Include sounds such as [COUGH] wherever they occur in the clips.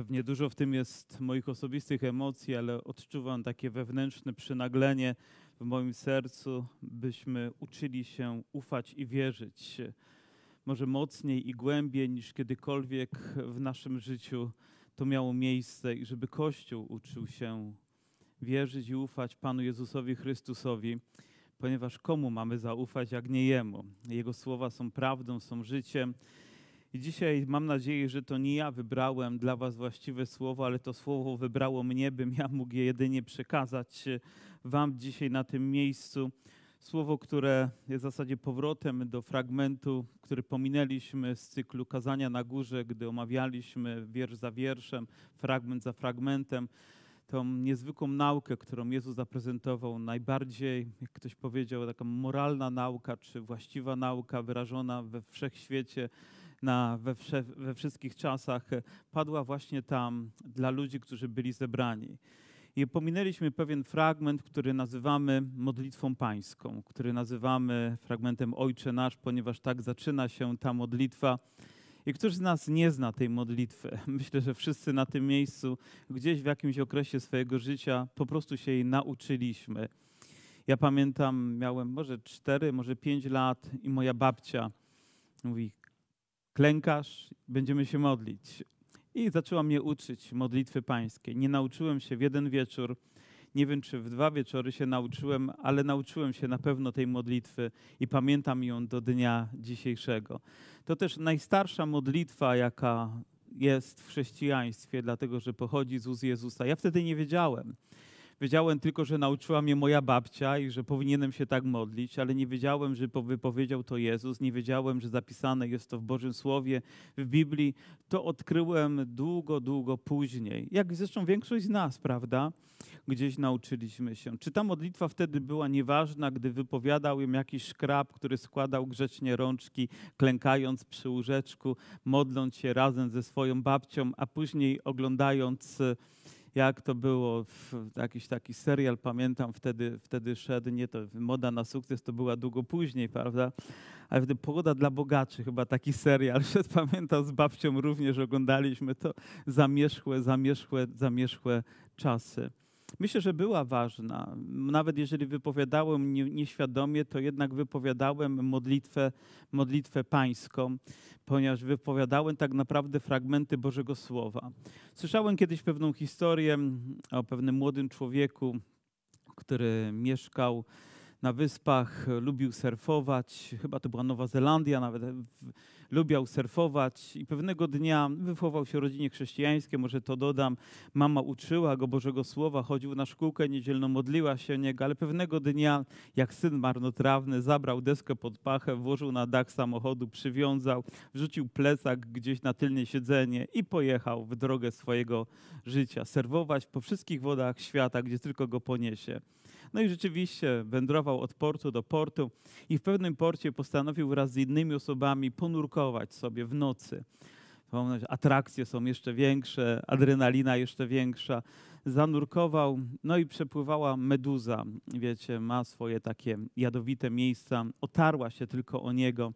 Pewnie dużo w tym jest moich osobistych emocji, ale odczuwam takie wewnętrzne przynaglenie w moim sercu, byśmy uczyli się ufać i wierzyć. Może mocniej i głębiej niż kiedykolwiek w naszym życiu to miało miejsce i żeby Kościół uczył się wierzyć i ufać Panu Jezusowi Chrystusowi, ponieważ komu mamy zaufać, jak nie Jemu? Jego słowa są prawdą, są życiem. I dzisiaj mam nadzieję, że to nie ja wybrałem dla Was właściwe słowo, ale to słowo wybrało mnie, bym ja mógł je jedynie przekazać Wam dzisiaj na tym miejscu. Słowo, które jest w zasadzie powrotem do fragmentu, który pominęliśmy z cyklu Kazania na Górze, gdy omawialiśmy wiersz za wierszem, fragment za fragmentem tą niezwykłą naukę, którą Jezus zaprezentował, najbardziej, jak ktoś powiedział, taka moralna nauka, czy właściwa nauka wyrażona we wszechświecie, na, we, we wszystkich czasach, padła właśnie tam dla ludzi, którzy byli zebrani. I pominęliśmy pewien fragment, który nazywamy modlitwą pańską, który nazywamy fragmentem Ojcze Nasz, ponieważ tak zaczyna się ta modlitwa. I któż z nas nie zna tej modlitwy? [LAUGHS] Myślę, że wszyscy na tym miejscu, gdzieś w jakimś okresie swojego życia, po prostu się jej nauczyliśmy. Ja pamiętam, miałem może cztery, może pięć lat i moja babcia mówi: Klękasz, będziemy się modlić. I zaczęła mnie uczyć modlitwy pańskiej. Nie nauczyłem się w jeden wieczór, nie wiem czy w dwa wieczory się nauczyłem, ale nauczyłem się na pewno tej modlitwy i pamiętam ją do dnia dzisiejszego. To też najstarsza modlitwa, jaka jest w chrześcijaństwie, dlatego że pochodzi z ust Jezusa. Ja wtedy nie wiedziałem. Wiedziałem tylko, że nauczyła mnie moja babcia i że powinienem się tak modlić, ale nie wiedziałem, że wypowiedział to Jezus, nie wiedziałem, że zapisane jest to w Bożym Słowie, w Biblii. To odkryłem długo, długo później. Jak zresztą większość z nas, prawda? Gdzieś nauczyliśmy się. Czy ta modlitwa wtedy była nieważna, gdy wypowiadał ją jakiś szkrab, który składał grzecznie rączki, klękając przy łóżeczku, modląc się razem ze swoją babcią, a później oglądając jak to było, jakiś taki serial, pamiętam, wtedy, wtedy szedł, nie to Moda na sukces, to była długo później, prawda? Ale wtedy Pogoda dla bogaczy, chyba taki serial, [LAUGHS] szedł, pamiętam, z babcią również oglądaliśmy to, zamierzchłe, zamierzchłe, zamierzchłe czasy. Myślę, że była ważna. Nawet jeżeli wypowiadałem nieświadomie, to jednak wypowiadałem modlitwę, modlitwę pańską, ponieważ wypowiadałem tak naprawdę fragmenty Bożego Słowa. Słyszałem kiedyś pewną historię o pewnym młodym człowieku, który mieszkał na wyspach, lubił surfować, chyba to była Nowa Zelandia, nawet lubiał surfować i pewnego dnia wychował się w rodzinie chrześcijańskiej, może to dodam, mama uczyła go Bożego Słowa, chodził na szkółkę niedzielną, modliła się o niego, ale pewnego dnia, jak syn marnotrawny, zabrał deskę pod pachę, włożył na dach samochodu, przywiązał, wrzucił plecak gdzieś na tylnie siedzenie i pojechał w drogę swojego życia, serwować po wszystkich wodach świata, gdzie tylko go poniesie. No i rzeczywiście wędrował od portu do portu i w pewnym porcie postanowił wraz z innymi osobami ponurkować sobie w nocy. Atrakcje są jeszcze większe, adrenalina jeszcze większa. Zanurkował, no i przepływała meduza. Wiecie, ma swoje takie jadowite miejsca. Otarła się tylko o niego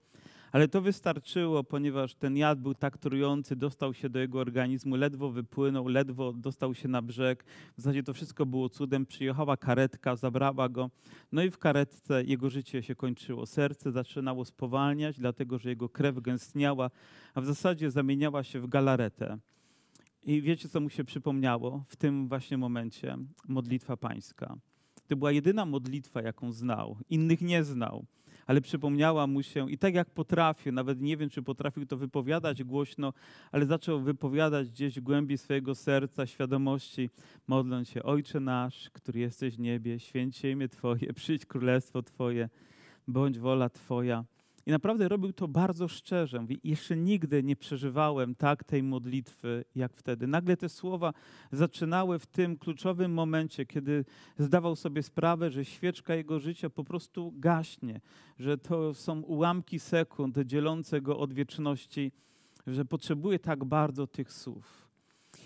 ale to wystarczyło, ponieważ ten jad był tak trujący, dostał się do jego organizmu, ledwo wypłynął, ledwo dostał się na brzeg. W zasadzie to wszystko było cudem. Przyjechała karetka, zabrała go. No i w karetce jego życie się kończyło. Serce zaczynało spowalniać, dlatego że jego krew gęstniała, a w zasadzie zamieniała się w galaretę. I wiecie, co mu się przypomniało w tym właśnie momencie? Modlitwa pańska. To była jedyna modlitwa, jaką znał. Innych nie znał ale przypomniała mu się i tak jak potrafił, nawet nie wiem, czy potrafił to wypowiadać głośno, ale zaczął wypowiadać gdzieś w głębi swojego serca, świadomości, modląc się, Ojcze nasz, który jesteś w niebie, święć imię Twoje, przyjdź królestwo Twoje, bądź wola Twoja. I naprawdę robił to bardzo szczerze. Mówi, jeszcze nigdy nie przeżywałem tak tej modlitwy jak wtedy. Nagle te słowa zaczynały w tym kluczowym momencie, kiedy zdawał sobie sprawę, że świeczka jego życia po prostu gaśnie, że to są ułamki sekund dzielące go od wieczności, że potrzebuje tak bardzo tych słów.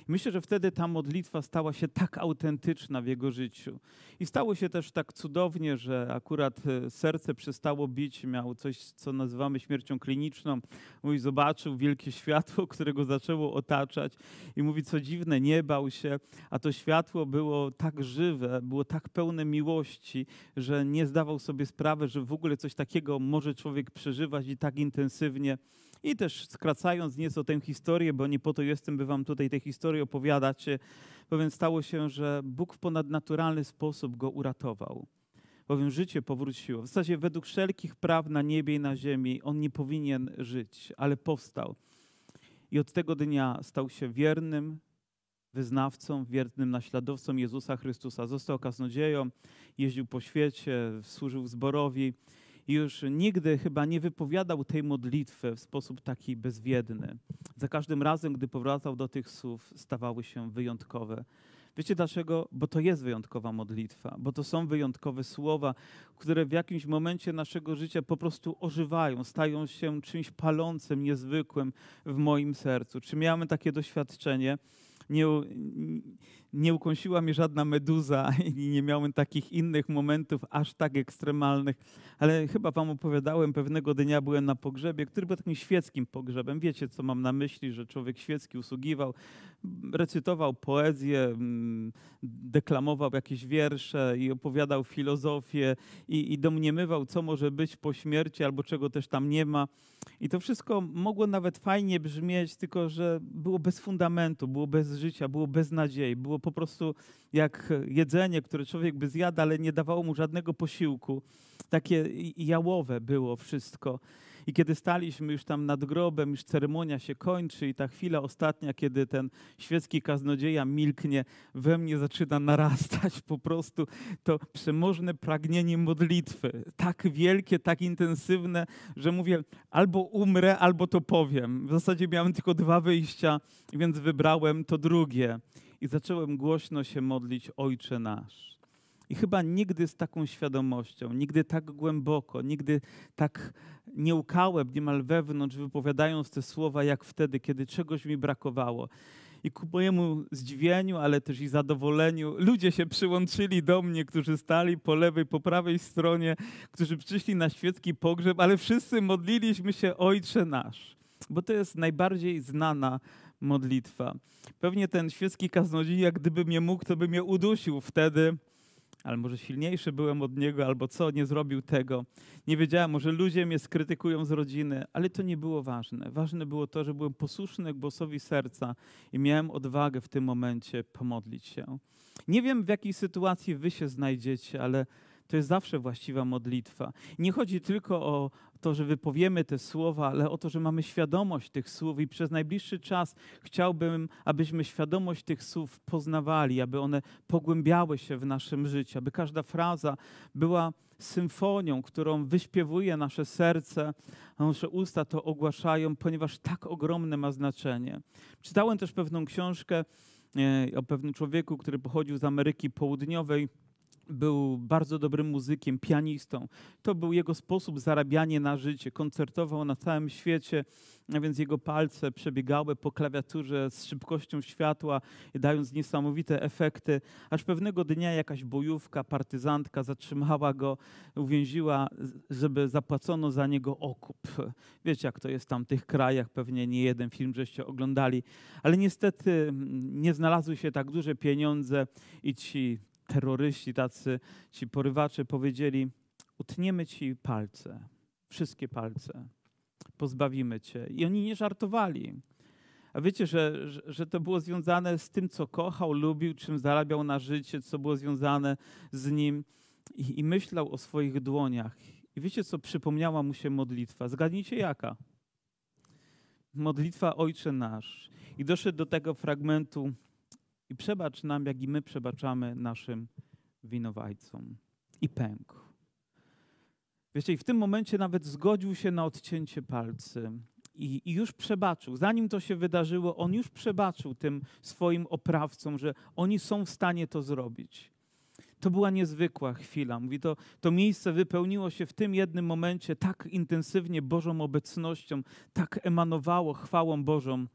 Myślę, że wtedy ta modlitwa stała się tak autentyczna w jego życiu. I stało się też tak cudownie, że akurat e, serce przestało bić, miał coś, co nazywamy śmiercią kliniczną. Mój zobaczył wielkie światło, [LAUGHS] które go zaczęło otaczać i mówi, co dziwne, nie bał się, a to światło było tak żywe, było tak pełne miłości, że nie zdawał sobie sprawy, że w ogóle coś takiego może człowiek przeżywać i tak intensywnie. I też skracając nieco tę historię, bo nie po to jestem, by wam tutaj tę historię opowiadać, bowiem stało się, że Bóg w ponadnaturalny sposób go uratował. Bowiem życie powróciło. W zasadzie według wszelkich praw na niebie i na ziemi on nie powinien żyć, ale powstał. I od tego dnia stał się wiernym wyznawcą, wiernym naśladowcą Jezusa Chrystusa. Został kaznodzieją, jeździł po świecie, służył zborowi już nigdy chyba nie wypowiadał tej modlitwy w sposób taki bezwiedny. Za każdym razem, gdy powracał do tych słów, stawały się wyjątkowe. Wiecie dlaczego? Bo to jest wyjątkowa modlitwa, bo to są wyjątkowe słowa, które w jakimś momencie naszego życia po prostu ożywają, stają się czymś palącym, niezwykłym w moim sercu. Czy miałem takie doświadczenie? Nie, nie ukąsiła mnie żadna meduza [LAUGHS] i nie miałem takich innych momentów aż tak ekstremalnych, ale chyba wam opowiadałem, pewnego dnia byłem na pogrzebie, który był takim świeckim pogrzebem. Wiecie, co mam na myśli, że człowiek świecki usługiwał, recytował poezję, mm, deklamował jakieś wiersze i opowiadał filozofię i, i domniemywał, co może być po śmierci albo czego też tam nie ma. I to wszystko mogło nawet fajnie brzmieć, tylko że było bez fundamentu, było bez życia, było bez nadziei, było po prostu jak jedzenie, które człowiek by zjadł, ale nie dawało mu żadnego posiłku. Takie jałowe było wszystko. I kiedy staliśmy już tam nad grobem, już ceremonia się kończy i ta chwila ostatnia, kiedy ten świecki kaznodzieja milknie, we mnie zaczyna narastać po prostu to przemożne pragnienie modlitwy. Tak wielkie, tak intensywne, że mówię, albo umrę, albo to powiem. W zasadzie miałem tylko dwa wyjścia, więc wybrałem to drugie. I zacząłem głośno się modlić Ojcze Nasz. I chyba nigdy z taką świadomością, nigdy tak głęboko, nigdy tak nie łkałem niemal wewnątrz, wypowiadając te słowa, jak wtedy, kiedy czegoś mi brakowało. I ku mojemu zdziwieniu, ale też i zadowoleniu, ludzie się przyłączyli do mnie, którzy stali po lewej, po prawej stronie, którzy przyszli na świecki pogrzeb, ale wszyscy modliliśmy się Ojcze Nasz, bo to jest najbardziej znana modlitwa. Pewnie ten świecki kaznodzieja, gdyby mnie mógł, to by mnie udusił wtedy, ale może silniejszy byłem od niego, albo co, nie zrobił tego. Nie wiedziałem, może ludzie mnie skrytykują z rodziny, ale to nie było ważne. Ważne było to, że byłem posłuszny głosowi serca i miałem odwagę w tym momencie pomodlić się. Nie wiem, w jakiej sytuacji wy się znajdziecie, ale to jest zawsze właściwa modlitwa. Nie chodzi tylko o to, że wypowiemy te słowa, ale o to, że mamy świadomość tych słów i przez najbliższy czas chciałbym, abyśmy świadomość tych słów poznawali, aby one pogłębiały się w naszym życiu, aby każda fraza była symfonią, którą wyśpiewuje nasze serce, a nasze usta to ogłaszają, ponieważ tak ogromne ma znaczenie. Czytałem też pewną książkę e, o pewnym człowieku, który pochodził z Ameryki Południowej był bardzo dobrym muzykiem, pianistą. To był jego sposób zarabiania na życie. Koncertował na całym świecie, a więc jego palce przebiegały po klawiaturze z szybkością światła, dając niesamowite efekty. Aż pewnego dnia jakaś bojówka, partyzantka zatrzymała go, uwięziła, żeby zapłacono za niego okup. Wiecie, jak to jest w tych krajach, pewnie nie jeden film żeście oglądali, ale niestety nie znalazły się tak duże pieniądze i ci terroryści, tacy ci porywacze powiedzieli: Utniemy ci palce, wszystkie palce, pozbawimy cię. I oni nie żartowali. A wiecie, że, że, to było związane z tym, co kochał, lubił, czym zarabiał na życie, co było związane z nim i, i myślał o swoich dłoniach. I wiecie, co przypomniała mu się modlitwa? Zgadnijcie jaka? Modlitwa Ojcze Nasz. I doszedł do tego fragmentu, i przebacz nam, jak i my przebaczamy naszym winowajcom. I pękł. Wiecie, i w tym momencie nawet zgodził się na odcięcie palcy. I, I, już przebaczył. Zanim to się wydarzyło, on już przebaczył tym swoim oprawcom, że oni są w stanie to zrobić. To była niezwykła chwila. Mówi, to, to miejsce wypełniło się w tym jednym momencie tak intensywnie Bożą obecnością, tak emanowało chwałą Bożą,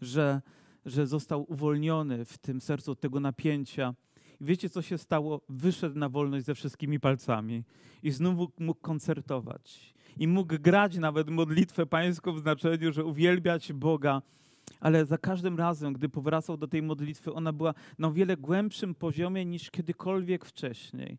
że że został uwolniony w tym sercu od tego napięcia. I wiecie, co się stało? Wyszedł na wolność ze wszystkimi palcami i znowu mógł koncertować. I mógł grać nawet modlitwę pańską w znaczeniu, że uwielbiać Boga. Ale za każdym razem, gdy powracał do tej modlitwy, ona była na o wiele głębszym poziomie niż kiedykolwiek wcześniej.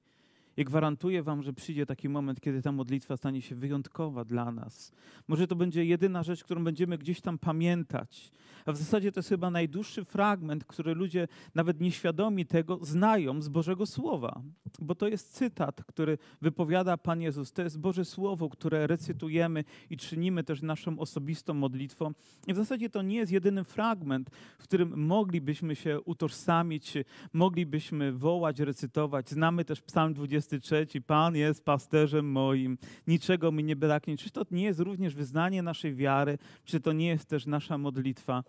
I gwarantuję Wam, że przyjdzie taki moment, kiedy ta modlitwa stanie się wyjątkowa dla nas. Może to będzie jedyna rzecz, którą będziemy gdzieś tam pamiętać. A w zasadzie to jest chyba najdłuższy fragment, który ludzie, nawet nieświadomi tego, znają z Bożego Słowa. Bo to jest cytat, który wypowiada Pan Jezus. To jest Boże Słowo, które recytujemy i czynimy też naszą osobistą modlitwą. I w zasadzie to nie jest jedyny fragment, w którym moglibyśmy się utożsamić, moglibyśmy wołać, recytować. Znamy też Psalm 20 23. Pan jest pasterzem moim, niczego mi nie braknie. Czy to nie jest również wyznanie naszej wiary, czy to nie jest też nasza modlitwa?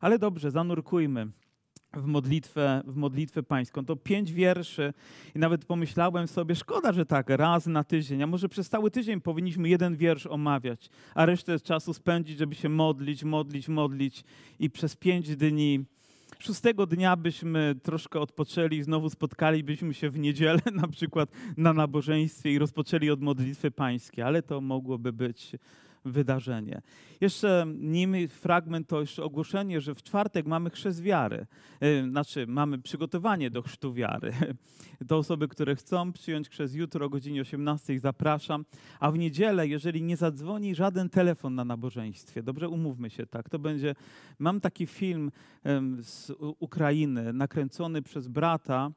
Ale dobrze, zanurkujmy w modlitwę, w modlitwę pańską. To pięć wierszy i nawet pomyślałem sobie, szkoda, że tak, raz na tydzień, a może przez cały tydzień powinniśmy jeden wiersz omawiać, a resztę czasu spędzić, żeby się modlić, modlić, modlić i przez pięć dni Szóstego dnia byśmy troszkę odpoczęli, znowu spotkalibyśmy się w niedzielę [LAUGHS] na przykład na nabożeństwie i rozpoczęli od modlitwy pańskiej, ale to mogłoby być wydarzenie. Jeszcze nim fragment to jeszcze ogłoszenie, że w czwartek mamy chrzest wiary. E, znaczy, mamy przygotowanie do chrztu wiary. [LAUGHS] Do osoby, które chcą przyjąć chrzest jutro o godzinie 18 zapraszam. A w niedzielę, jeżeli nie zadzwoni żaden telefon na nabożeństwie, dobrze, umówmy się tak, to będzie, mam taki film z Ukrainy nakręcony przez brata,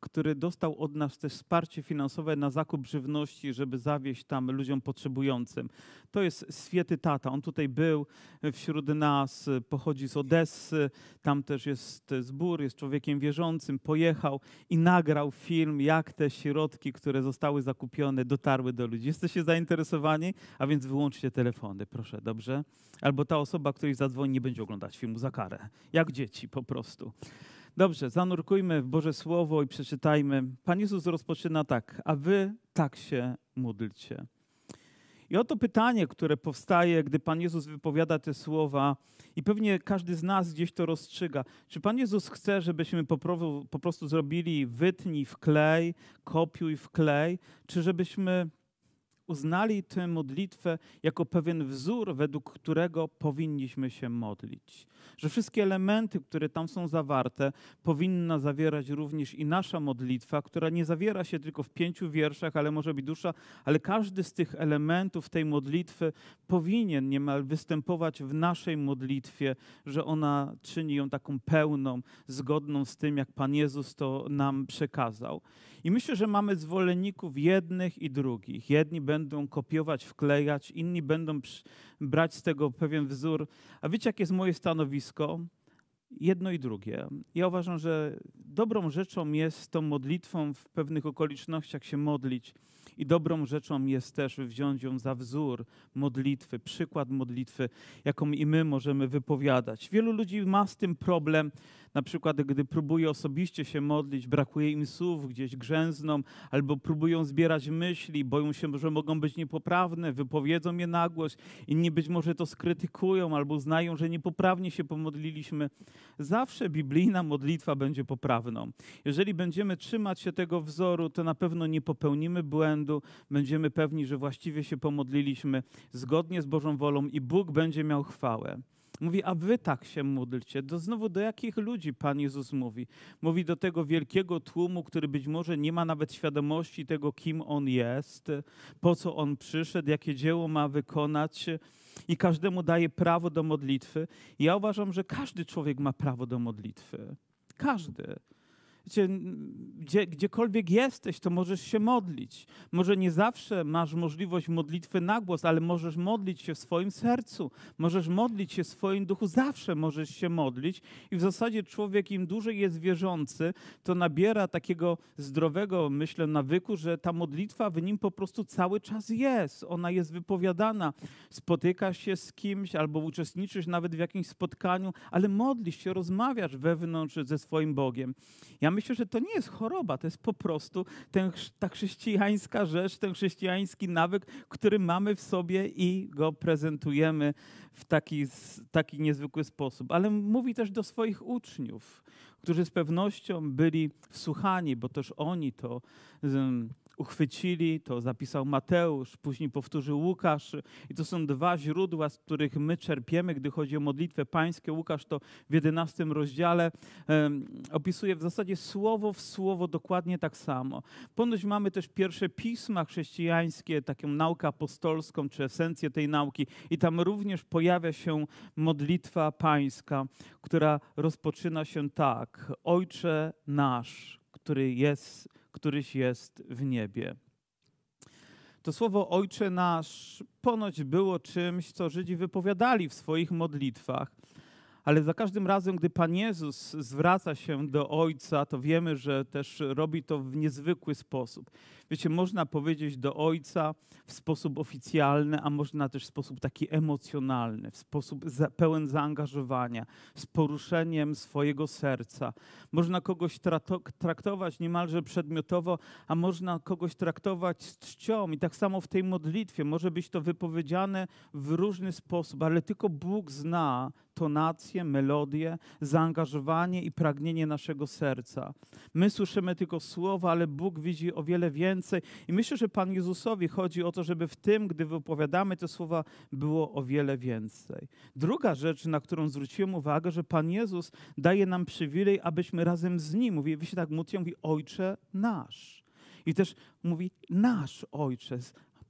który dostał od nas też wsparcie finansowe na zakup żywności, żeby zawieźć tam ludziom potrzebującym. To jest Swiety Tata. On tutaj był wśród nas, pochodzi z Odessy, tam też jest zbór, jest człowiekiem wierzącym, pojechał i nagrał film, jak te środki, które zostały zakupione, dotarły do ludzi. Jesteście zainteresowani? A więc wyłączcie telefony, proszę, dobrze? Albo ta osoba, której zadzwoni, nie będzie oglądać filmu za karę. Jak dzieci po prostu. Dobrze, zanurkujmy w Boże Słowo i przeczytajmy. Pan Jezus rozpoczyna tak, a wy tak się módlcie. I oto pytanie, które powstaje, gdy Pan Jezus wypowiada te słowa, i pewnie każdy z nas gdzieś to rozstrzyga. Czy Pan Jezus chce, żebyśmy po, prostu zrobili wytnij w klej, kopiuj w klej, czy żebyśmy uznali tę modlitwę jako pewien wzór, według którego powinniśmy się modlić. Że wszystkie elementy, które tam są zawarte, powinna zawierać również i nasza modlitwa, która nie zawiera się tylko w pięciu wierszach, ale może być dusza, ale każdy z tych elementów tej modlitwy powinien niemal występować w naszej modlitwie, że ona czyni ją taką pełną, zgodną z tym, jak Pan Jezus to nam przekazał. I myślę, że mamy zwolenników jednych i drugich. Jedni będą kopiować, wklejać, inni będą brać z tego pewien wzór. A wiecie, jakie jest moje stanowisko? Jedno i drugie. Ja uważam, że dobrą rzeczą jest tą modlitwą w pewnych okolicznościach się modlić. I dobrą rzeczą jest też wziąć ją za wzór modlitwy, przykład modlitwy, jaką i my możemy wypowiadać. Wielu ludzi ma z tym problem, na przykład gdy próbuje osobiście się modlić, brakuje im słów, gdzieś grzęzną, albo próbują zbierać myśli, boją się, że mogą być niepoprawne, wypowiedzą je na głos, inni być może to skrytykują, albo uznają, że niepoprawnie się pomodliliśmy. Zawsze biblijna modlitwa będzie Jeżeli będziemy trzymać się tego wzoru, to na pewno nie popełnimy błędu, będziemy pewni, że właściwie się pomodliliśmy zgodnie z Bożą wolą i Bóg będzie miał chwałę. Mówi, a wy tak się módlcie. Do, znowu do jakich ludzi Pan Jezus mówi? Mówi do tego wielkiego tłumu, który być może nie ma nawet świadomości tego, kim On jest, po co On przyszedł, jakie dzieło ma wykonać i każdemu daje prawo do modlitwy. Ja uważam, że każdy człowiek ma prawo do modlitwy. Każdy. Wiecie, gdzie, gdziekolwiek jesteś, to możesz się modlić. Może nie zawsze masz możliwość modlitwy na głos, ale możesz modlić się w swoim sercu, możesz modlić się w swoim duchu, zawsze możesz się modlić. I w zasadzie człowiek, im dłużej jest wierzący, to nabiera takiego zdrowego, myślę, nawyku, że ta modlitwa w nim po prostu cały czas jest. Ona jest wypowiadana. Spotykasz się z kimś albo uczestniczysz nawet w jakimś spotkaniu, ale modlisz się, rozmawiasz wewnątrz ze swoim Bogiem. Ja myślę, że to nie jest choroba, to jest po prostu ten, ta chrześcijańska rzecz, ten chrześcijański nawyk, który mamy w sobie i go prezentujemy w taki, taki niezwykły sposób. Ale mówi też do swoich uczniów, którzy z pewnością byli wsłuchani, bo też oni to uchwycili, to zapisał Mateusz, później powtórzył Łukasz. I to są dwa źródła, z których my czerpiemy, gdy chodzi o modlitwę pańskie. Łukasz to w jedenastym rozdziale opisuje w zasadzie słowo w słowo dokładnie tak samo. Ponoć mamy też pierwsze pisma chrześcijańskie, taką naukę apostolską, czy esencję tej nauki. I tam również pojawia się modlitwa pańska, która rozpoczyna się tak. Ojcze nasz, który jest któryś jest w niebie. To słowo Ojcze nasz ponoć było czymś, co Żydzi wypowiadali w swoich modlitwach. Ale za każdym razem, gdy Pan Jezus zwraca się do Ojca, to wiemy, że też robi to w niezwykły sposób. Wiecie, można powiedzieć do Ojca w sposób oficjalny, a można też w sposób taki emocjonalny, w sposób pełen zaangażowania, z poruszeniem swojego serca. Można kogoś traktować niemalże przedmiotowo, a można kogoś traktować z czcią. I tak samo w tej modlitwie może być to wypowiedziane w różny sposób, ale tylko Bóg zna tonację, melodię, zaangażowanie i pragnienie naszego serca. My słyszymy tylko słowa, ale Bóg widzi o wiele więcej. I myślę, że Pan Jezusowi chodzi o to, żeby w tym, gdy wypowiadamy te słowa, było o wiele więcej. Druga rzecz, na którą zwróciłem uwagę, że Pan Jezus daje nam przywilej, abyśmy razem z Nim, mówi, wy się tak módlcie, mówi Ojcze nasz. I też mówi nasz Ojcze,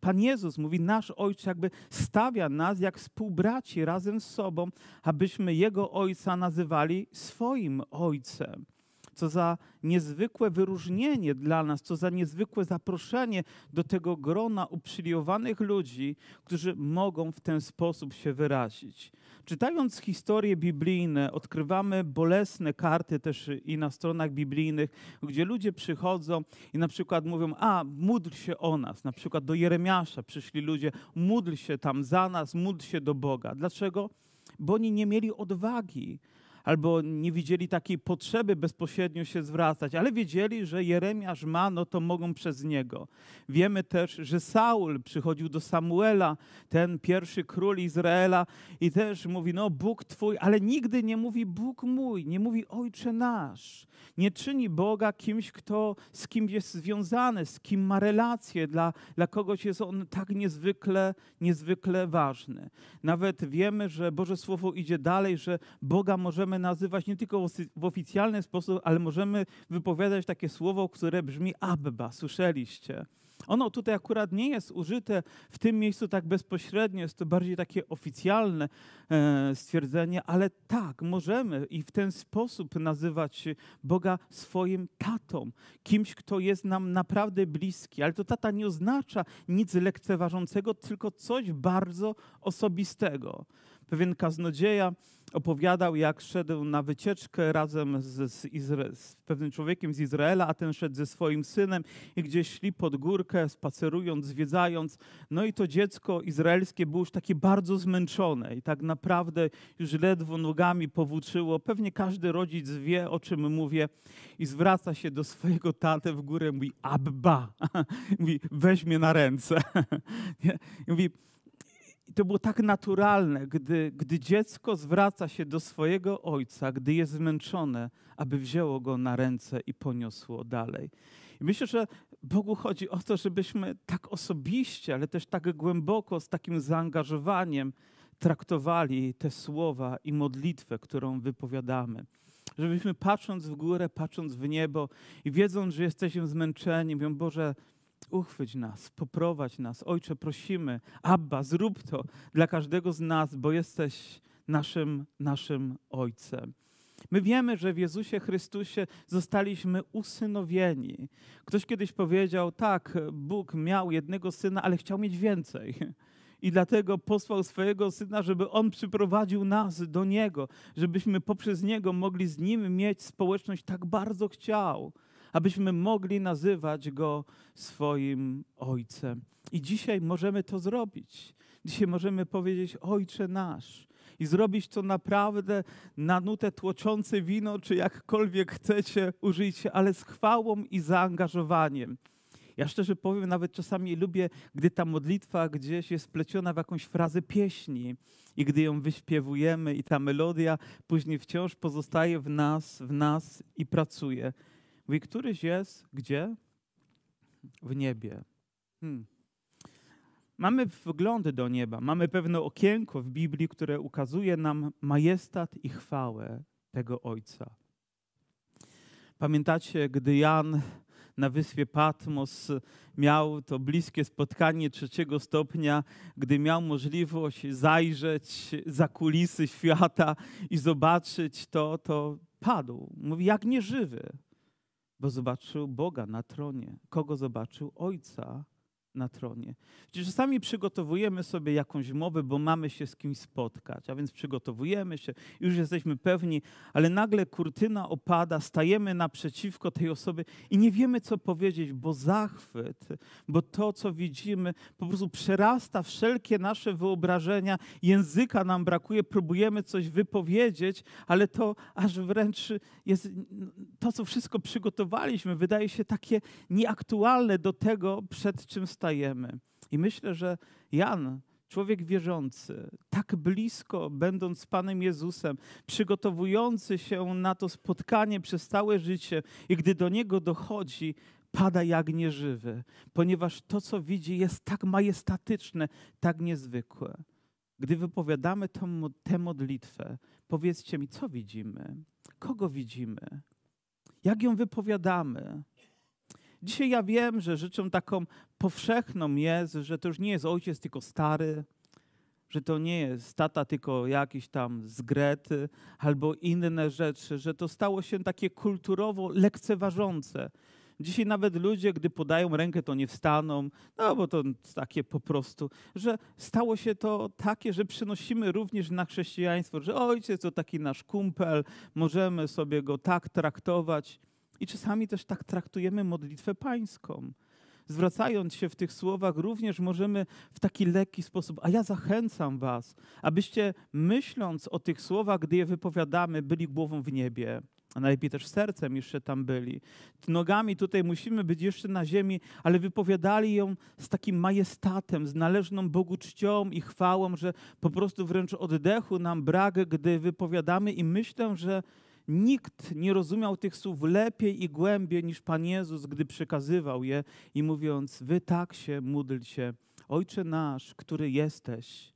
Pan Jezus mówi, nasz Ojcze jakby stawia nas jak współbraci razem z sobą, abyśmy Jego Ojca nazywali swoim Ojcem. Co za niezwykłe wyróżnienie dla nas, co za niezwykłe zaproszenie do tego grona uprzywilejowanych ludzi, którzy mogą w ten sposób się wyrazić. Czytając historie biblijne, odkrywamy bolesne karty też i na stronach biblijnych, gdzie ludzie przychodzą i na przykład mówią, a módl się o nas. Na przykład do Jeremiasza przyszli ludzie, módl się tam za nas, módl się do Boga. Dlaczego? Bo oni nie mieli odwagi albo nie widzieli takiej potrzeby bezpośrednio się zwracać, ale wiedzieli, że Jeremiasz ma, no to mogą przez niego. Wiemy też, że Saul przychodził do Samuela, ten pierwszy król Izraela i też mówi, no Bóg Twój, ale nigdy nie mówi Bóg mój, nie mówi Ojcze nasz. Nie czyni Boga kimś, kto z kim jest związany, z kim ma relacje, dla, dla kogoś jest on tak niezwykle, niezwykle ważny. Nawet wiemy, że Boże Słowo idzie dalej, że Boga możemy możemy nazywać nie tylko w oficjalny sposób, ale możemy wypowiadać takie słowo, które brzmi Abba. Słyszeliście? Ono tutaj akurat nie jest użyte w tym miejscu tak bezpośrednio, jest to bardziej takie oficjalne e, stwierdzenie, ale tak, możemy i w ten sposób nazywać Boga swoim tatą, kimś, kto jest nam naprawdę bliski. Ale to tata nie oznacza nic lekceważącego, tylko coś bardzo osobistego. Pewien kaznodzieja opowiadał, jak szedł na wycieczkę razem z, z, Izra- z, pewnym człowiekiem z Izraela, a ten szedł ze swoim synem i gdzieś szli pod górkę, spacerując, zwiedzając. No i to dziecko izraelskie było już takie bardzo zmęczone i tak naprawdę już ledwo nogami powłóczyło. Pewnie każdy rodzic wie, o czym mówię i zwraca się do swojego taty w górę, mówi Abba, [LAUGHS] mówi weź mnie na ręce. [LAUGHS] mówi i to było tak naturalne, gdy, gdy dziecko zwraca się do swojego ojca, gdy jest zmęczone, aby wzięło go na ręce i poniosło dalej. I myślę, że Bogu chodzi o to, żebyśmy tak osobiście, ale też tak głęboko, z takim zaangażowaniem traktowali te słowa i modlitwę, którą wypowiadamy. Żebyśmy patrząc w górę, patrząc w niebo i wiedząc, że jesteśmy zmęczeni, mówią, Boże, uchwyć nas, poprowadź nas. Ojcze, prosimy, Abba, zrób to dla każdego z nas, bo jesteś naszym, naszym Ojcem. My wiemy, że w Jezusie Chrystusie zostaliśmy usynowieni. Ktoś kiedyś powiedział, tak, Bóg miał jednego syna, ale chciał mieć więcej. I dlatego posłał swojego syna, żeby on przyprowadził nas do niego, żebyśmy poprzez niego mogli z nim mieć społeczność. Tak bardzo chciał abyśmy mogli nazywać Go swoim Ojcem. I dzisiaj możemy to zrobić. Dzisiaj możemy powiedzieć Ojcze nasz. i zrobić to naprawdę na nutę tłoczące wino, czy jakkolwiek chcecie, użyjcie, ale z chwałą i zaangażowaniem. Ja szczerze powiem, nawet czasami lubię, gdy ta modlitwa gdzieś jest spleciona w jakąś frazę pieśni i gdy ją wyśpiewujemy i ta melodia później wciąż pozostaje w nas, w nas i pracuje. Mówi, któryś jest gdzie? W niebie. Hmm. Mamy wglądy do nieba, mamy pewne okienko w Biblii, które ukazuje nam majestat i chwałę tego Ojca. Pamiętacie, gdy Jan na wyspie Patmos miał to bliskie spotkanie trzeciego stopnia, gdy miał możliwość zajrzeć za kulisy świata i zobaczyć to, to padł. Mówi, jak nieżywy, bo zobaczył Boga na tronie. Kogo zobaczył? Ojca na tronie. Przecież czasami przygotowujemy sobie jakąś mowę, bo mamy się z kimś spotkać, a więc przygotowujemy się, już jesteśmy pewni, ale nagle kurtyna opada, stajemy naprzeciwko tej osoby i nie wiemy, co powiedzieć, bo zachwyt, bo to, co widzimy, po prostu przerasta wszelkie nasze wyobrażenia, języka nam brakuje, próbujemy coś wypowiedzieć, ale to aż wręcz jest, to, co wszystko przygotowaliśmy, wydaje się takie nieaktualne do tego, przed czym stajemy stajemy. I myślę, że Jan, człowiek wierzący, tak blisko, będąc z Panem Jezusem, przygotowujący się na to spotkanie przez całe życie, i gdy do niego dochodzi, pada jak nieżywy, ponieważ to, co widzi, jest tak majestatyczne, tak niezwykłe. Gdy wypowiadamy tę modlitwę, powiedzcie mi, co widzimy? Kogo widzimy? Jak ją wypowiadamy? Dzisiaj ja wiem, że rzeczą taką powszechną jest, że to już nie jest ojciec, tylko stary, że to nie jest tata, tylko jakiś tam z Grety albo inne rzeczy, że to stało się takie kulturowo lekceważące. Dzisiaj nawet ludzie, gdy podają rękę, to nie wstaną, no bo to takie po prostu, że stało się to takie, że przynosimy również na chrześcijaństwo, że ojciec to taki nasz kumpel, możemy sobie go tak traktować. I czasami też tak traktujemy modlitwę pańską. Zwracając się w tych słowach, również możemy w taki lekki sposób, a ja zachęcam Was, abyście myśląc o tych słowach, gdy je wypowiadamy, byli głową w niebie, a najlepiej też sercem jeszcze tam byli. Nogami tutaj musimy być jeszcze na ziemi, ale wypowiadali ją z takim majestatem, z należną Bogu czcią i chwałą, że po prostu wręcz oddechu nam brak, gdy wypowiadamy i myślę, że Nikt nie rozumiał tych słów lepiej i głębiej niż Pan Jezus, gdy przekazywał je i mówiąc: Wy tak się módlcie, Ojcze nasz, który jesteś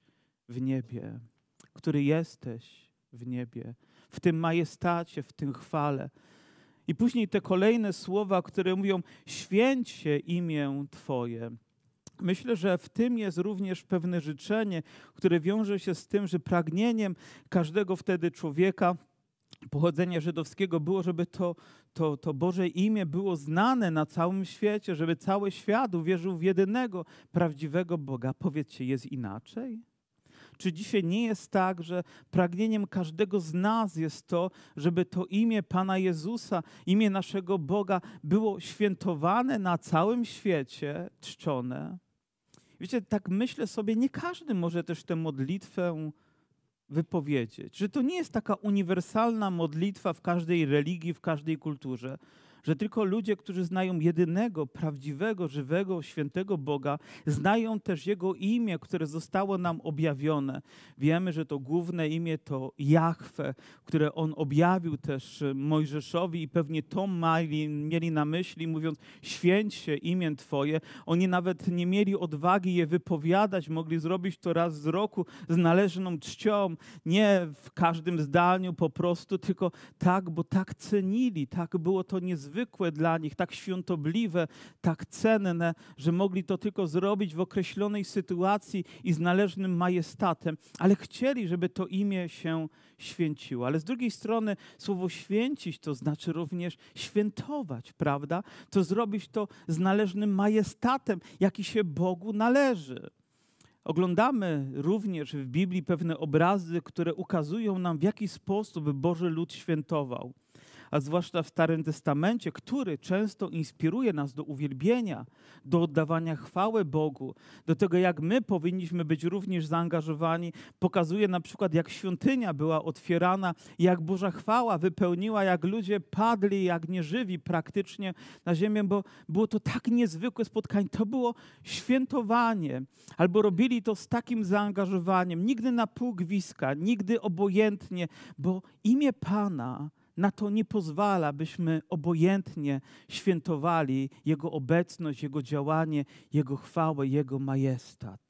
w niebie, który jesteś w niebie, w tym majestacie, w tym chwale. I później te kolejne słowa, które mówią: Święć się imię Twoje. Myślę, że w tym jest również pewne życzenie, które wiąże się z tym, że pragnieniem każdego wtedy człowieka pochodzenia żydowskiego było, żeby to, to, to Boże imię było znane na całym świecie, żeby cały świat uwierzył w jedynego prawdziwego Boga. Powiedzcie, jest inaczej? Czy dzisiaj nie jest tak, że pragnieniem każdego z nas jest to, żeby to imię Pana Jezusa, imię naszego Boga było świętowane na całym świecie, czczone? Wiecie, tak myślę sobie, nie każdy może też tę modlitwę wypowiedzieć, że to nie jest taka uniwersalna modlitwa w każdej religii, w każdej kulturze, że tylko ludzie, którzy znają jedynego, prawdziwego, żywego, świętego Boga, znają też Jego imię, które zostało nam objawione. Wiemy, że to główne imię to Jahwe, które On objawił też Mojżeszowi i pewnie to mieli, mieli na myśli, mówiąc święć się imię Twoje. Oni nawet nie mieli odwagi je wypowiadać, mogli zrobić to raz z roku z należną czcią, nie w każdym zdaniu po prostu, tylko tak, bo tak cenili, tak było to niezwykle niezwykłe dla nich, tak świątobliwe, tak cenne, że mogli to tylko zrobić w określonej sytuacji i z należnym majestatem, ale chcieli, żeby to imię się święciło. Ale z drugiej strony słowo święcić to znaczy również świętować, prawda? To zrobić to z należnym majestatem, jaki się Bogu należy. Oglądamy również w Biblii pewne obrazy, które ukazują nam, w jaki sposób Boży lud świętował. A zwłaszcza w Starym Testamencie, który często inspiruje nas do uwielbienia, do oddawania chwały Bogu, do tego, jak my powinniśmy być również zaangażowani, pokazuje na przykład, jak świątynia była otwierana, jak Boża chwała wypełniła, jak ludzie padli, jak nieżywi praktycznie na ziemię, bo było to tak niezwykłe spotkanie. To było świętowanie, albo robili to z takim zaangażowaniem, nigdy na pół gwiska, nigdy obojętnie, bo imię Pana na to nie pozwala, byśmy obojętnie świętowali Jego obecność, Jego działanie, Jego chwałę, Jego majestat.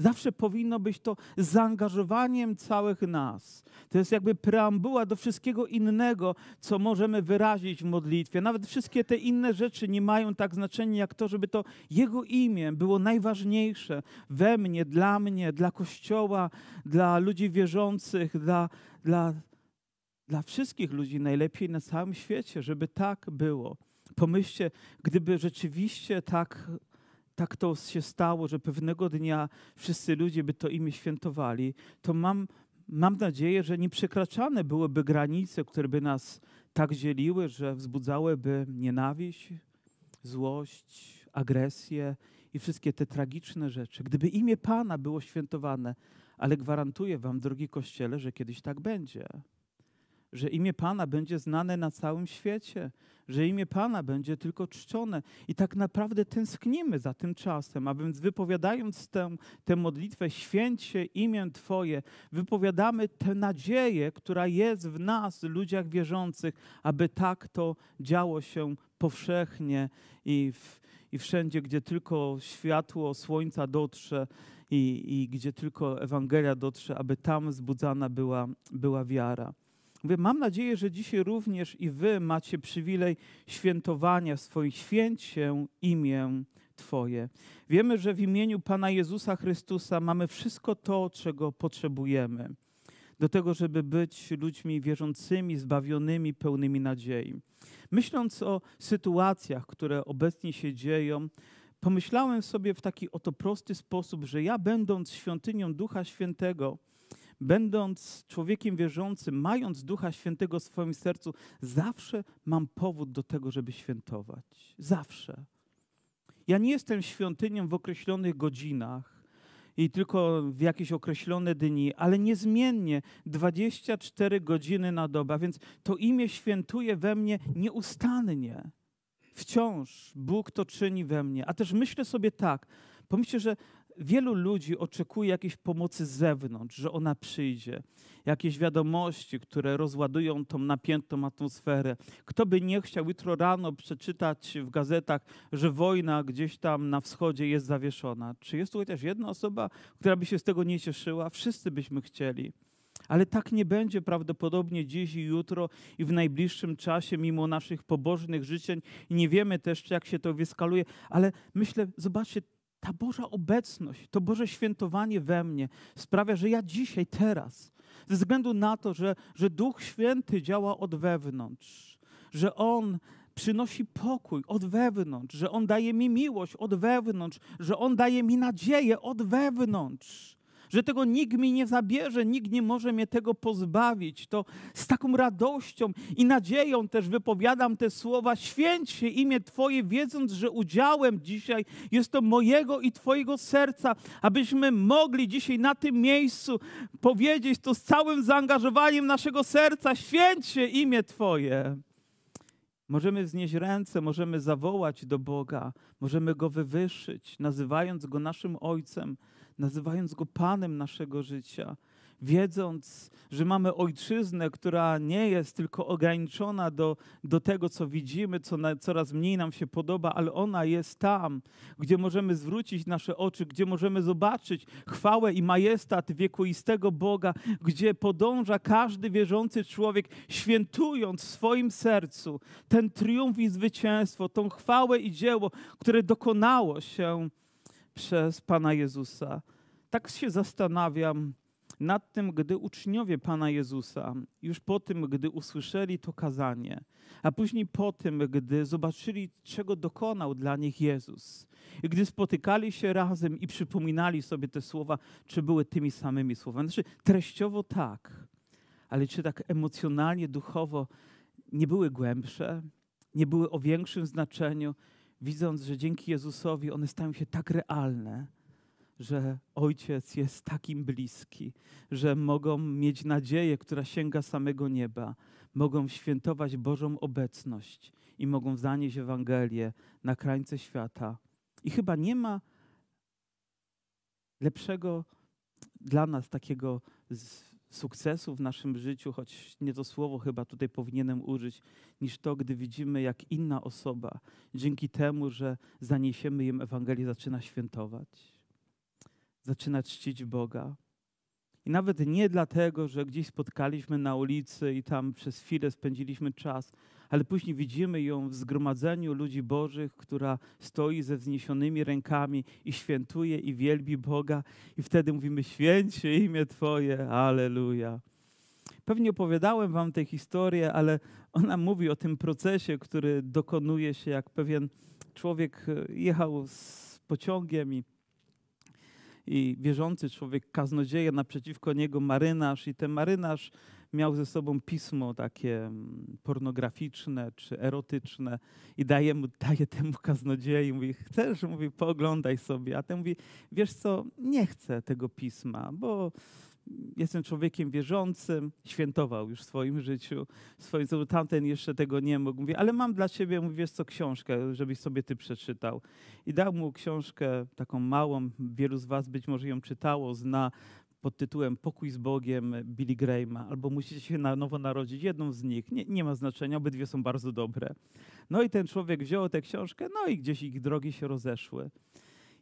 Zawsze powinno być to zaangażowaniem całych nas. To jest jakby preambuła do wszystkiego innego, co możemy wyrazić w modlitwie. Nawet wszystkie te inne rzeczy nie mają tak znaczenia, jak to, żeby to Jego imię było najważniejsze we mnie, dla mnie, dla Kościoła, dla ludzi wierzących, dla, dla, dla wszystkich ludzi najlepiej na całym świecie, żeby tak było. Pomyślcie, gdyby rzeczywiście tak tak to się stało, że pewnego dnia wszyscy ludzie by to imię świętowali, to mam, mam nadzieję, że nieprzekraczane byłyby granice, które by nas tak dzieliły, że wzbudzałyby nienawiść, złość, agresję i wszystkie te tragiczne rzeczy. Gdyby imię Pana było świętowane, ale gwarantuję Wam, drogi Kościele, że kiedyś tak będzie że imię Pana będzie znane na całym świecie, że imię Pana będzie tylko czczone. I tak naprawdę tęsknimy za tym czasem, a więc wypowiadając tę, tę modlitwę, święcie imię Twoje, wypowiadamy tę nadzieję, która jest w nas, ludziach wierzących, aby tak to działo się powszechnie i, w, i wszędzie, gdzie tylko światło słońca dotrze i, i gdzie tylko Ewangelia dotrze, aby tam zbudzana była, była wiara. Mówię, mam nadzieję, że dzisiaj również i wy macie przywilej świętowania swoich święcie imię Twoje. Wiemy, że w imieniu Pana Jezusa Chrystusa mamy wszystko to, czego potrzebujemy do tego, żeby być ludźmi wierzącymi, zbawionymi, pełnymi nadziei. Myśląc o sytuacjach, które obecnie się dzieją, pomyślałem sobie w taki oto prosty sposób, że ja, będąc świątynią Ducha Świętego, będąc człowiekiem wierzącym, mając Ducha Świętego w swoim sercu, zawsze mam powód do tego, żeby świętować. Zawsze. Ja nie jestem świątynią w określonych godzinach i tylko w jakieś określone dni, ale niezmiennie 24 godziny na dobę, więc to imię świętuje we mnie nieustannie. Wciąż Bóg to czyni we mnie. A też myślę sobie tak, pomyślcie, że wielu ludzi oczekuje jakiejś pomocy z zewnątrz, że ona przyjdzie. Jakieś wiadomości, które rozładują tą napiętą atmosferę. Kto by nie chciał jutro rano przeczytać w gazetach, że wojna gdzieś tam na wschodzie jest zawieszona? Czy jest tu chociaż jedna osoba, która by się z tego nie cieszyła? Wszyscy byśmy chcieli. Ale tak nie będzie prawdopodobnie dziś i jutro i w najbliższym czasie, mimo naszych pobożnych życzeń. Nie wiemy też, jak się to wyskaluje, ale myślę, zobaczcie, ta Boża obecność, to Boże świętowanie we mnie sprawia, że ja dzisiaj, teraz, ze względu na to, że, że Duch Święty działa od wewnątrz, że On przynosi pokój od wewnątrz, że On daje mi miłość od wewnątrz, że On daje mi nadzieję od wewnątrz, że tego nikt mi nie zabierze, nikt nie może mnie tego pozbawić. To z taką radością i nadzieją też wypowiadam te słowa. Święć się imię Twoje, wiedząc, że udziałem dzisiaj jest to mojego i Twojego serca, abyśmy mogli dzisiaj na tym miejscu powiedzieć to z całym zaangażowaniem naszego serca. Święć się imię Twoje. Możemy wznieść ręce, możemy zawołać do Boga, możemy Go wywyższyć, nazywając Go naszym Ojcem, nazywając Go Panem naszego życia, wiedząc, że mamy ojczyznę, która nie jest tylko ograniczona do, do tego, co widzimy, co na, coraz mniej nam się podoba, ale ona jest tam, gdzie możemy zwrócić nasze oczy, gdzie możemy zobaczyć chwałę i majestat wiekuistego Boga, gdzie podąża każdy wierzący człowiek, świętując w swoim sercu ten triumf i zwycięstwo, tą chwałę i dzieło, które dokonało się przez Pana Jezusa. Tak się zastanawiam nad tym, gdy uczniowie Pana Jezusa, już po tym, gdy usłyszeli to kazanie, a później po tym, gdy zobaczyli, czego dokonał dla nich Jezus, i gdy spotykali się razem i przypominali sobie te słowa, czy były tymi samymi słowami. Znaczy, treściowo tak, ale czy tak emocjonalnie, duchowo nie były głębsze, nie były o większym znaczeniu, widząc, że dzięki Jezusowi one stają się tak realne, że Ojciec jest takim bliski, że mogą mieć nadzieję, która sięga samego nieba, mogą świętować Bożą obecność i mogą zanieść Ewangelię na krańce świata. I chyba nie ma lepszego dla nas takiego sukcesu w naszym życiu, choć nie to słowo chyba tutaj powinienem użyć, niż to, gdy widzimy, jak inna osoba dzięki temu, że zaniesiemy im Ewangelię, zaczyna świętować, zaczyna czcić Boga. I nawet nie dlatego, że gdzieś spotkaliśmy na ulicy i tam przez chwilę spędziliśmy czas, ale później widzimy ją w zgromadzeniu ludzi Bożych, która stoi ze wzniesionymi rękami i świętuje i wielbi Boga, i wtedy mówimy: Święcie imię Twoje, Aleluja. Pewnie opowiadałem Wam tę historię, ale ona mówi o tym procesie, który dokonuje się, jak pewien człowiek e, jechał z pociągiem i i wierzący człowiek, kaznodzieja, naprzeciwko niego marynarz i ten marynarz miał ze sobą pismo takie mm, pornograficzne czy erotyczne i daje, mu, daje temu kaznodziei, mówi, chcesz? Mówi, pooglądaj sobie. A ten mówi, wiesz co, nie chcę tego pisma, bo jestem człowiekiem wierzącym, świętował już w swoim życiu, w swoim życiu. Tamten jeszcze tego nie mógł. Mówi, ale mam dla ciebie, mówi, wiesz co, książkę, żebyś sobie ty przeczytał. I dał mu książkę taką małą, wielu z was być może ją czytało, zna pod tytułem Pokój z Bogiem Billy Grahama, albo musicie się na nowo narodzić, jedną z nich. Nie, nie ma znaczenia, obydwie są bardzo dobre. No i ten człowiek wziął tę książkę, no i gdzieś ich drogi się rozeszły.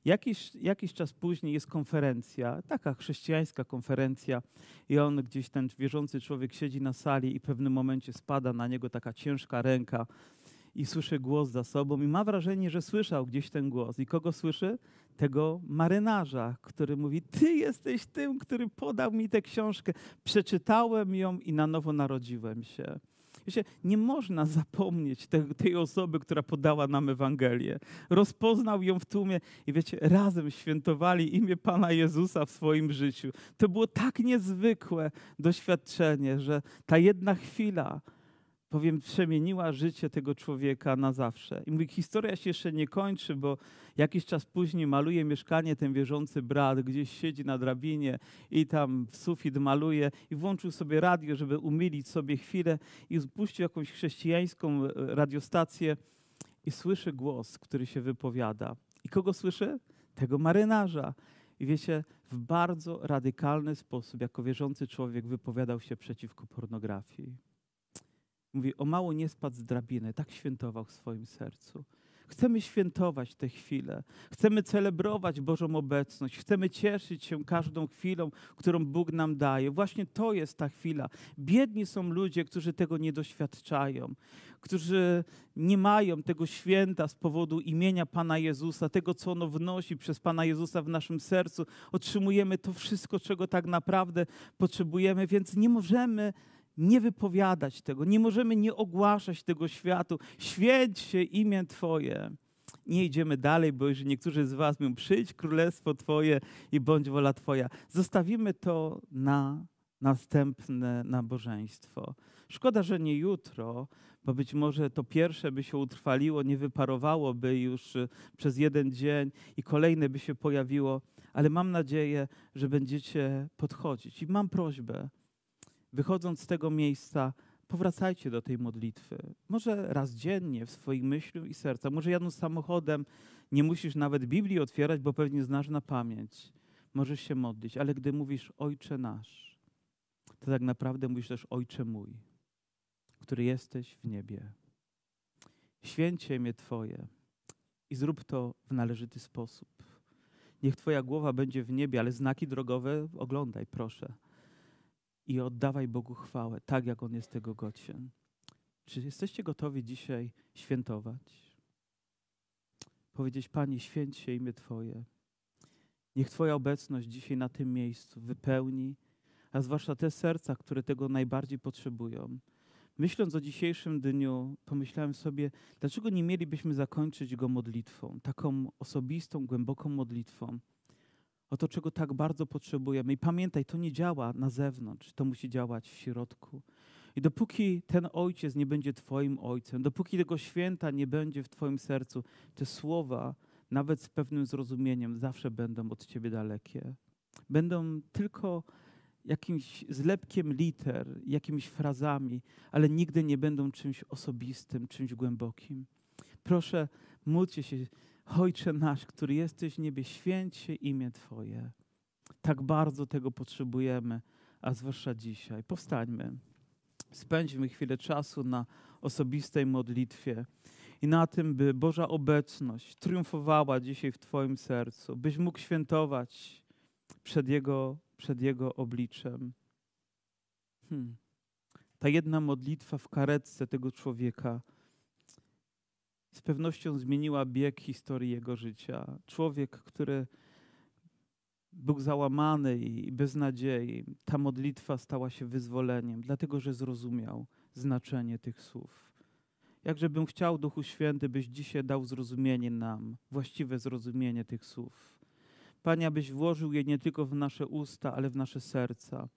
Jakiś, jakiś czas później jest konferencja, taka chrześcijańska konferencja, i on gdzieś, ten wierzący człowiek siedzi na sali i w pewnym momencie spada na niego taka ciężka ręka i słyszy głos za sobą i ma wrażenie, że słyszał gdzieś ten głos. I kogo słyszy? Tego marynarza, który mówi: Ty jesteś tym, który podał mi tę książkę. Przeczytałem ją i na nowo narodziłem się. Wiecie, nie można zapomnieć te, tej osoby, która podała nam Ewangelię. Rozpoznał ją w tłumie i wiecie, razem świętowali imię Pana Jezusa w swoim życiu. To było tak niezwykłe doświadczenie, że ta jedna chwila, powiem, przemieniła życie tego człowieka na zawsze. I mówi, historia się jeszcze nie kończy, bo jakiś czas później maluje mieszkanie ten wierzący brat, gdzieś siedzi na drabinie i tam w sufit maluje i włączył sobie radio, żeby umilić sobie chwilę i spuścił jakąś chrześcijańską e, radiostację i słyszy głos, który się wypowiada. I kogo słyszy? Tego marynarza. I wiecie, w bardzo radykalny sposób, jako wierzący człowiek, wypowiadał się przeciwko pornografii. Mówi, o mało nie spadł z drabiny, tak świętował w swoim sercu. Chcemy świętować te chwile. Chcemy celebrować Bożą obecność. Chcemy cieszyć się każdą chwilą, którą Bóg nam daje. Właśnie to jest ta chwila. Biedni są ludzie, którzy tego nie doświadczają, którzy nie mają tego święta z powodu imienia Pana Jezusa, tego, co ono wnosi przez Pana Jezusa w naszym sercu. Otrzymujemy to wszystko, czego tak naprawdę potrzebujemy, więc nie możemy nie wypowiadać tego, nie możemy nie ogłaszać tego światu. Święć się imię Twoje. Nie idziemy dalej, bo już niektórzy z Was mówią, przyjdź królestwo Twoje i bądź wola Twoja. Zostawimy to na następne nabożeństwo. Szkoda, że nie jutro, bo być może to pierwsze by się utrwaliło, nie wyparowałoby już przez jeden dzień i kolejne by się pojawiło, ale mam nadzieję, że będziecie podchodzić. I mam prośbę, wychodząc z tego miejsca, powracajcie do tej modlitwy. Może raz dziennie w swoich myślach i serca. Może jadąc samochodem nie musisz nawet Biblii otwierać, bo pewnie znasz na pamięć. Możesz się modlić, ale gdy mówisz Ojcze nasz, to tak naprawdę mówisz też Ojcze mój, który jesteś w niebie. Święcie imię Twoje i zrób to w należyty sposób. Niech Twoja głowa będzie w niebie, ale znaki drogowe oglądaj, proszę i oddawaj Bogu chwałę, tak jak On jest tego godzien. Czy jesteście gotowi dzisiaj świętować? Powiedzieć, Panie, święć się imię Twoje. Niech Twoja obecność dzisiaj na tym miejscu wypełni, a zwłaszcza te serca, które tego najbardziej potrzebują. Myśląc o dzisiejszym dniu, pomyślałem sobie, dlaczego nie mielibyśmy zakończyć go modlitwą, taką osobistą, głęboką modlitwą o to, czego tak bardzo potrzebujemy. I pamiętaj, to nie działa na zewnątrz, to musi działać w środku. I dopóki ten ojciec nie będzie Twoim ojcem, dopóki tego święta nie będzie w Twoim sercu, te słowa, nawet z pewnym zrozumieniem, zawsze będą od Ciebie dalekie. Będą tylko jakimś zlepkiem liter, jakimiś frazami, ale nigdy nie będą czymś osobistym, czymś głębokim. Proszę, módlcie się, Ojcze nasz, który jesteś w niebie, święć się imię Twoje. Tak bardzo tego potrzebujemy, a zwłaszcza dzisiaj. Powstańmy, spędźmy chwilę czasu na osobistej modlitwie i na tym, by Boża obecność triumfowała dzisiaj w Twoim sercu, byś mógł świętować przed Jego, przed Jego obliczem. Hmm. Ta jedna modlitwa w karetce tego człowieka z pewnością zmieniła bieg historii jego życia. Człowiek, który był załamany i bez nadziei, ta modlitwa stała się wyzwoleniem, dlatego że zrozumiał znaczenie tych słów. Jakże bym chciał, Duchu Święty, byś dzisiaj dał zrozumienie nam, właściwe zrozumienie tych słów. Panie, abyś włożył je nie tylko w nasze usta, ale w nasze serca.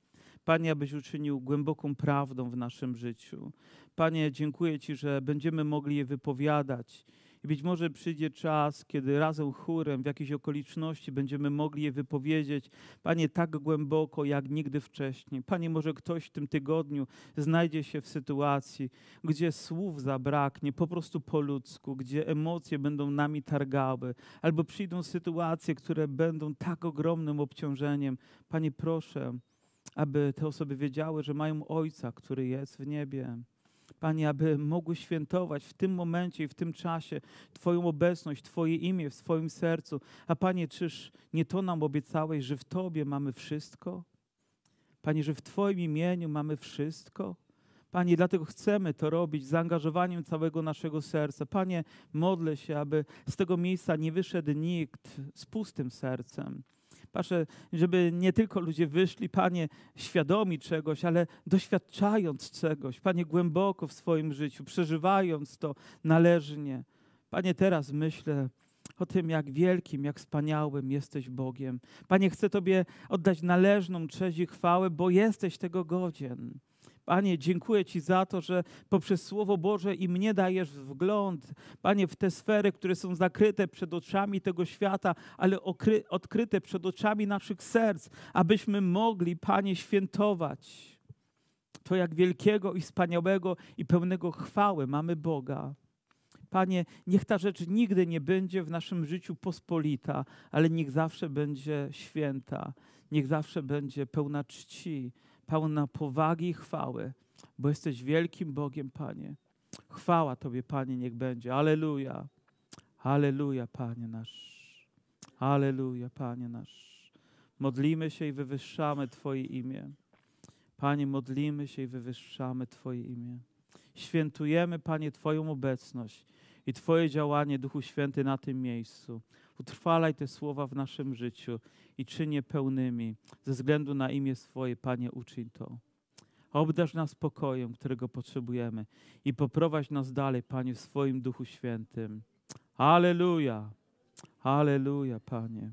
Panie, abyś uczynił głęboką prawdą w naszym życiu. Panie, dziękuję Ci, że będziemy mogli je wypowiadać. I być może przyjdzie czas, kiedy razem chórem w jakiejś okoliczności będziemy mogli je wypowiedzieć, Panie, tak głęboko jak nigdy wcześniej. Panie, może ktoś w tym tygodniu znajdzie się w sytuacji, gdzie słów zabraknie, po prostu po ludzku, gdzie emocje będą nami targały, albo przyjdą sytuacje, które będą tak ogromnym obciążeniem. Panie, proszę, aby te osoby wiedziały, że mają Ojca, który jest w niebie. Panie, aby mogły świętować w tym momencie i w tym czasie Twoją obecność, Twoje imię w swoim sercu. A Panie, czyż nie to nam obiecałeś, że w Tobie mamy wszystko? Panie, że w Twoim imieniu mamy wszystko? Panie, dlatego chcemy to robić zaangażowaniem całego naszego serca. Panie, modlę się, aby z tego miejsca nie wyszedł nikt z pustym sercem Patrzę, żeby nie tylko ludzie wyszli, Panie, świadomi czegoś, ale doświadczając czegoś, Panie, głęboko w swoim życiu, przeżywając to należnie. Panie, teraz myślę o tym, jak wielkim, jak wspaniałym jesteś Bogiem. Panie, chcę Tobie oddać należną cześć i chwałę, bo jesteś tego godzien. Panie, dziękuję Ci za to, że poprzez Słowo Boże i mnie dajesz wgląd, Panie, w te sfery, które są zakryte przed oczami tego świata, ale odkryte przed oczami naszych serc, abyśmy mogli, Panie, świętować to, jak wielkiego i wspaniałego i pełnego chwały mamy Boga. Panie, niech ta rzecz nigdy nie będzie w naszym życiu pospolita, ale niech zawsze będzie święta, niech zawsze będzie pełna czci, pełna powagi i chwały, bo jesteś wielkim Bogiem, Panie. Chwała Tobie, Panie, niech będzie. Aleluja. Aleluja, Panie nasz. Aleluja, Panie nasz. Modlimy się i wywyższamy Twoje imię. Panie, modlimy się i wywyższamy Twoje imię. Świętujemy, Panie, Twoją obecność i Twoje działanie, Duchu Święty, na tym miejscu. Utrwalaj te słowa w naszym życiu i czynię pełnymi. Ze względu na imię swoje, Panie, uczyń to. Obdarz nas spokojem, którego potrzebujemy i poprowadź nas dalej, Panie, w swoim Duchu Świętym. Aleluja, aleluja, Panie.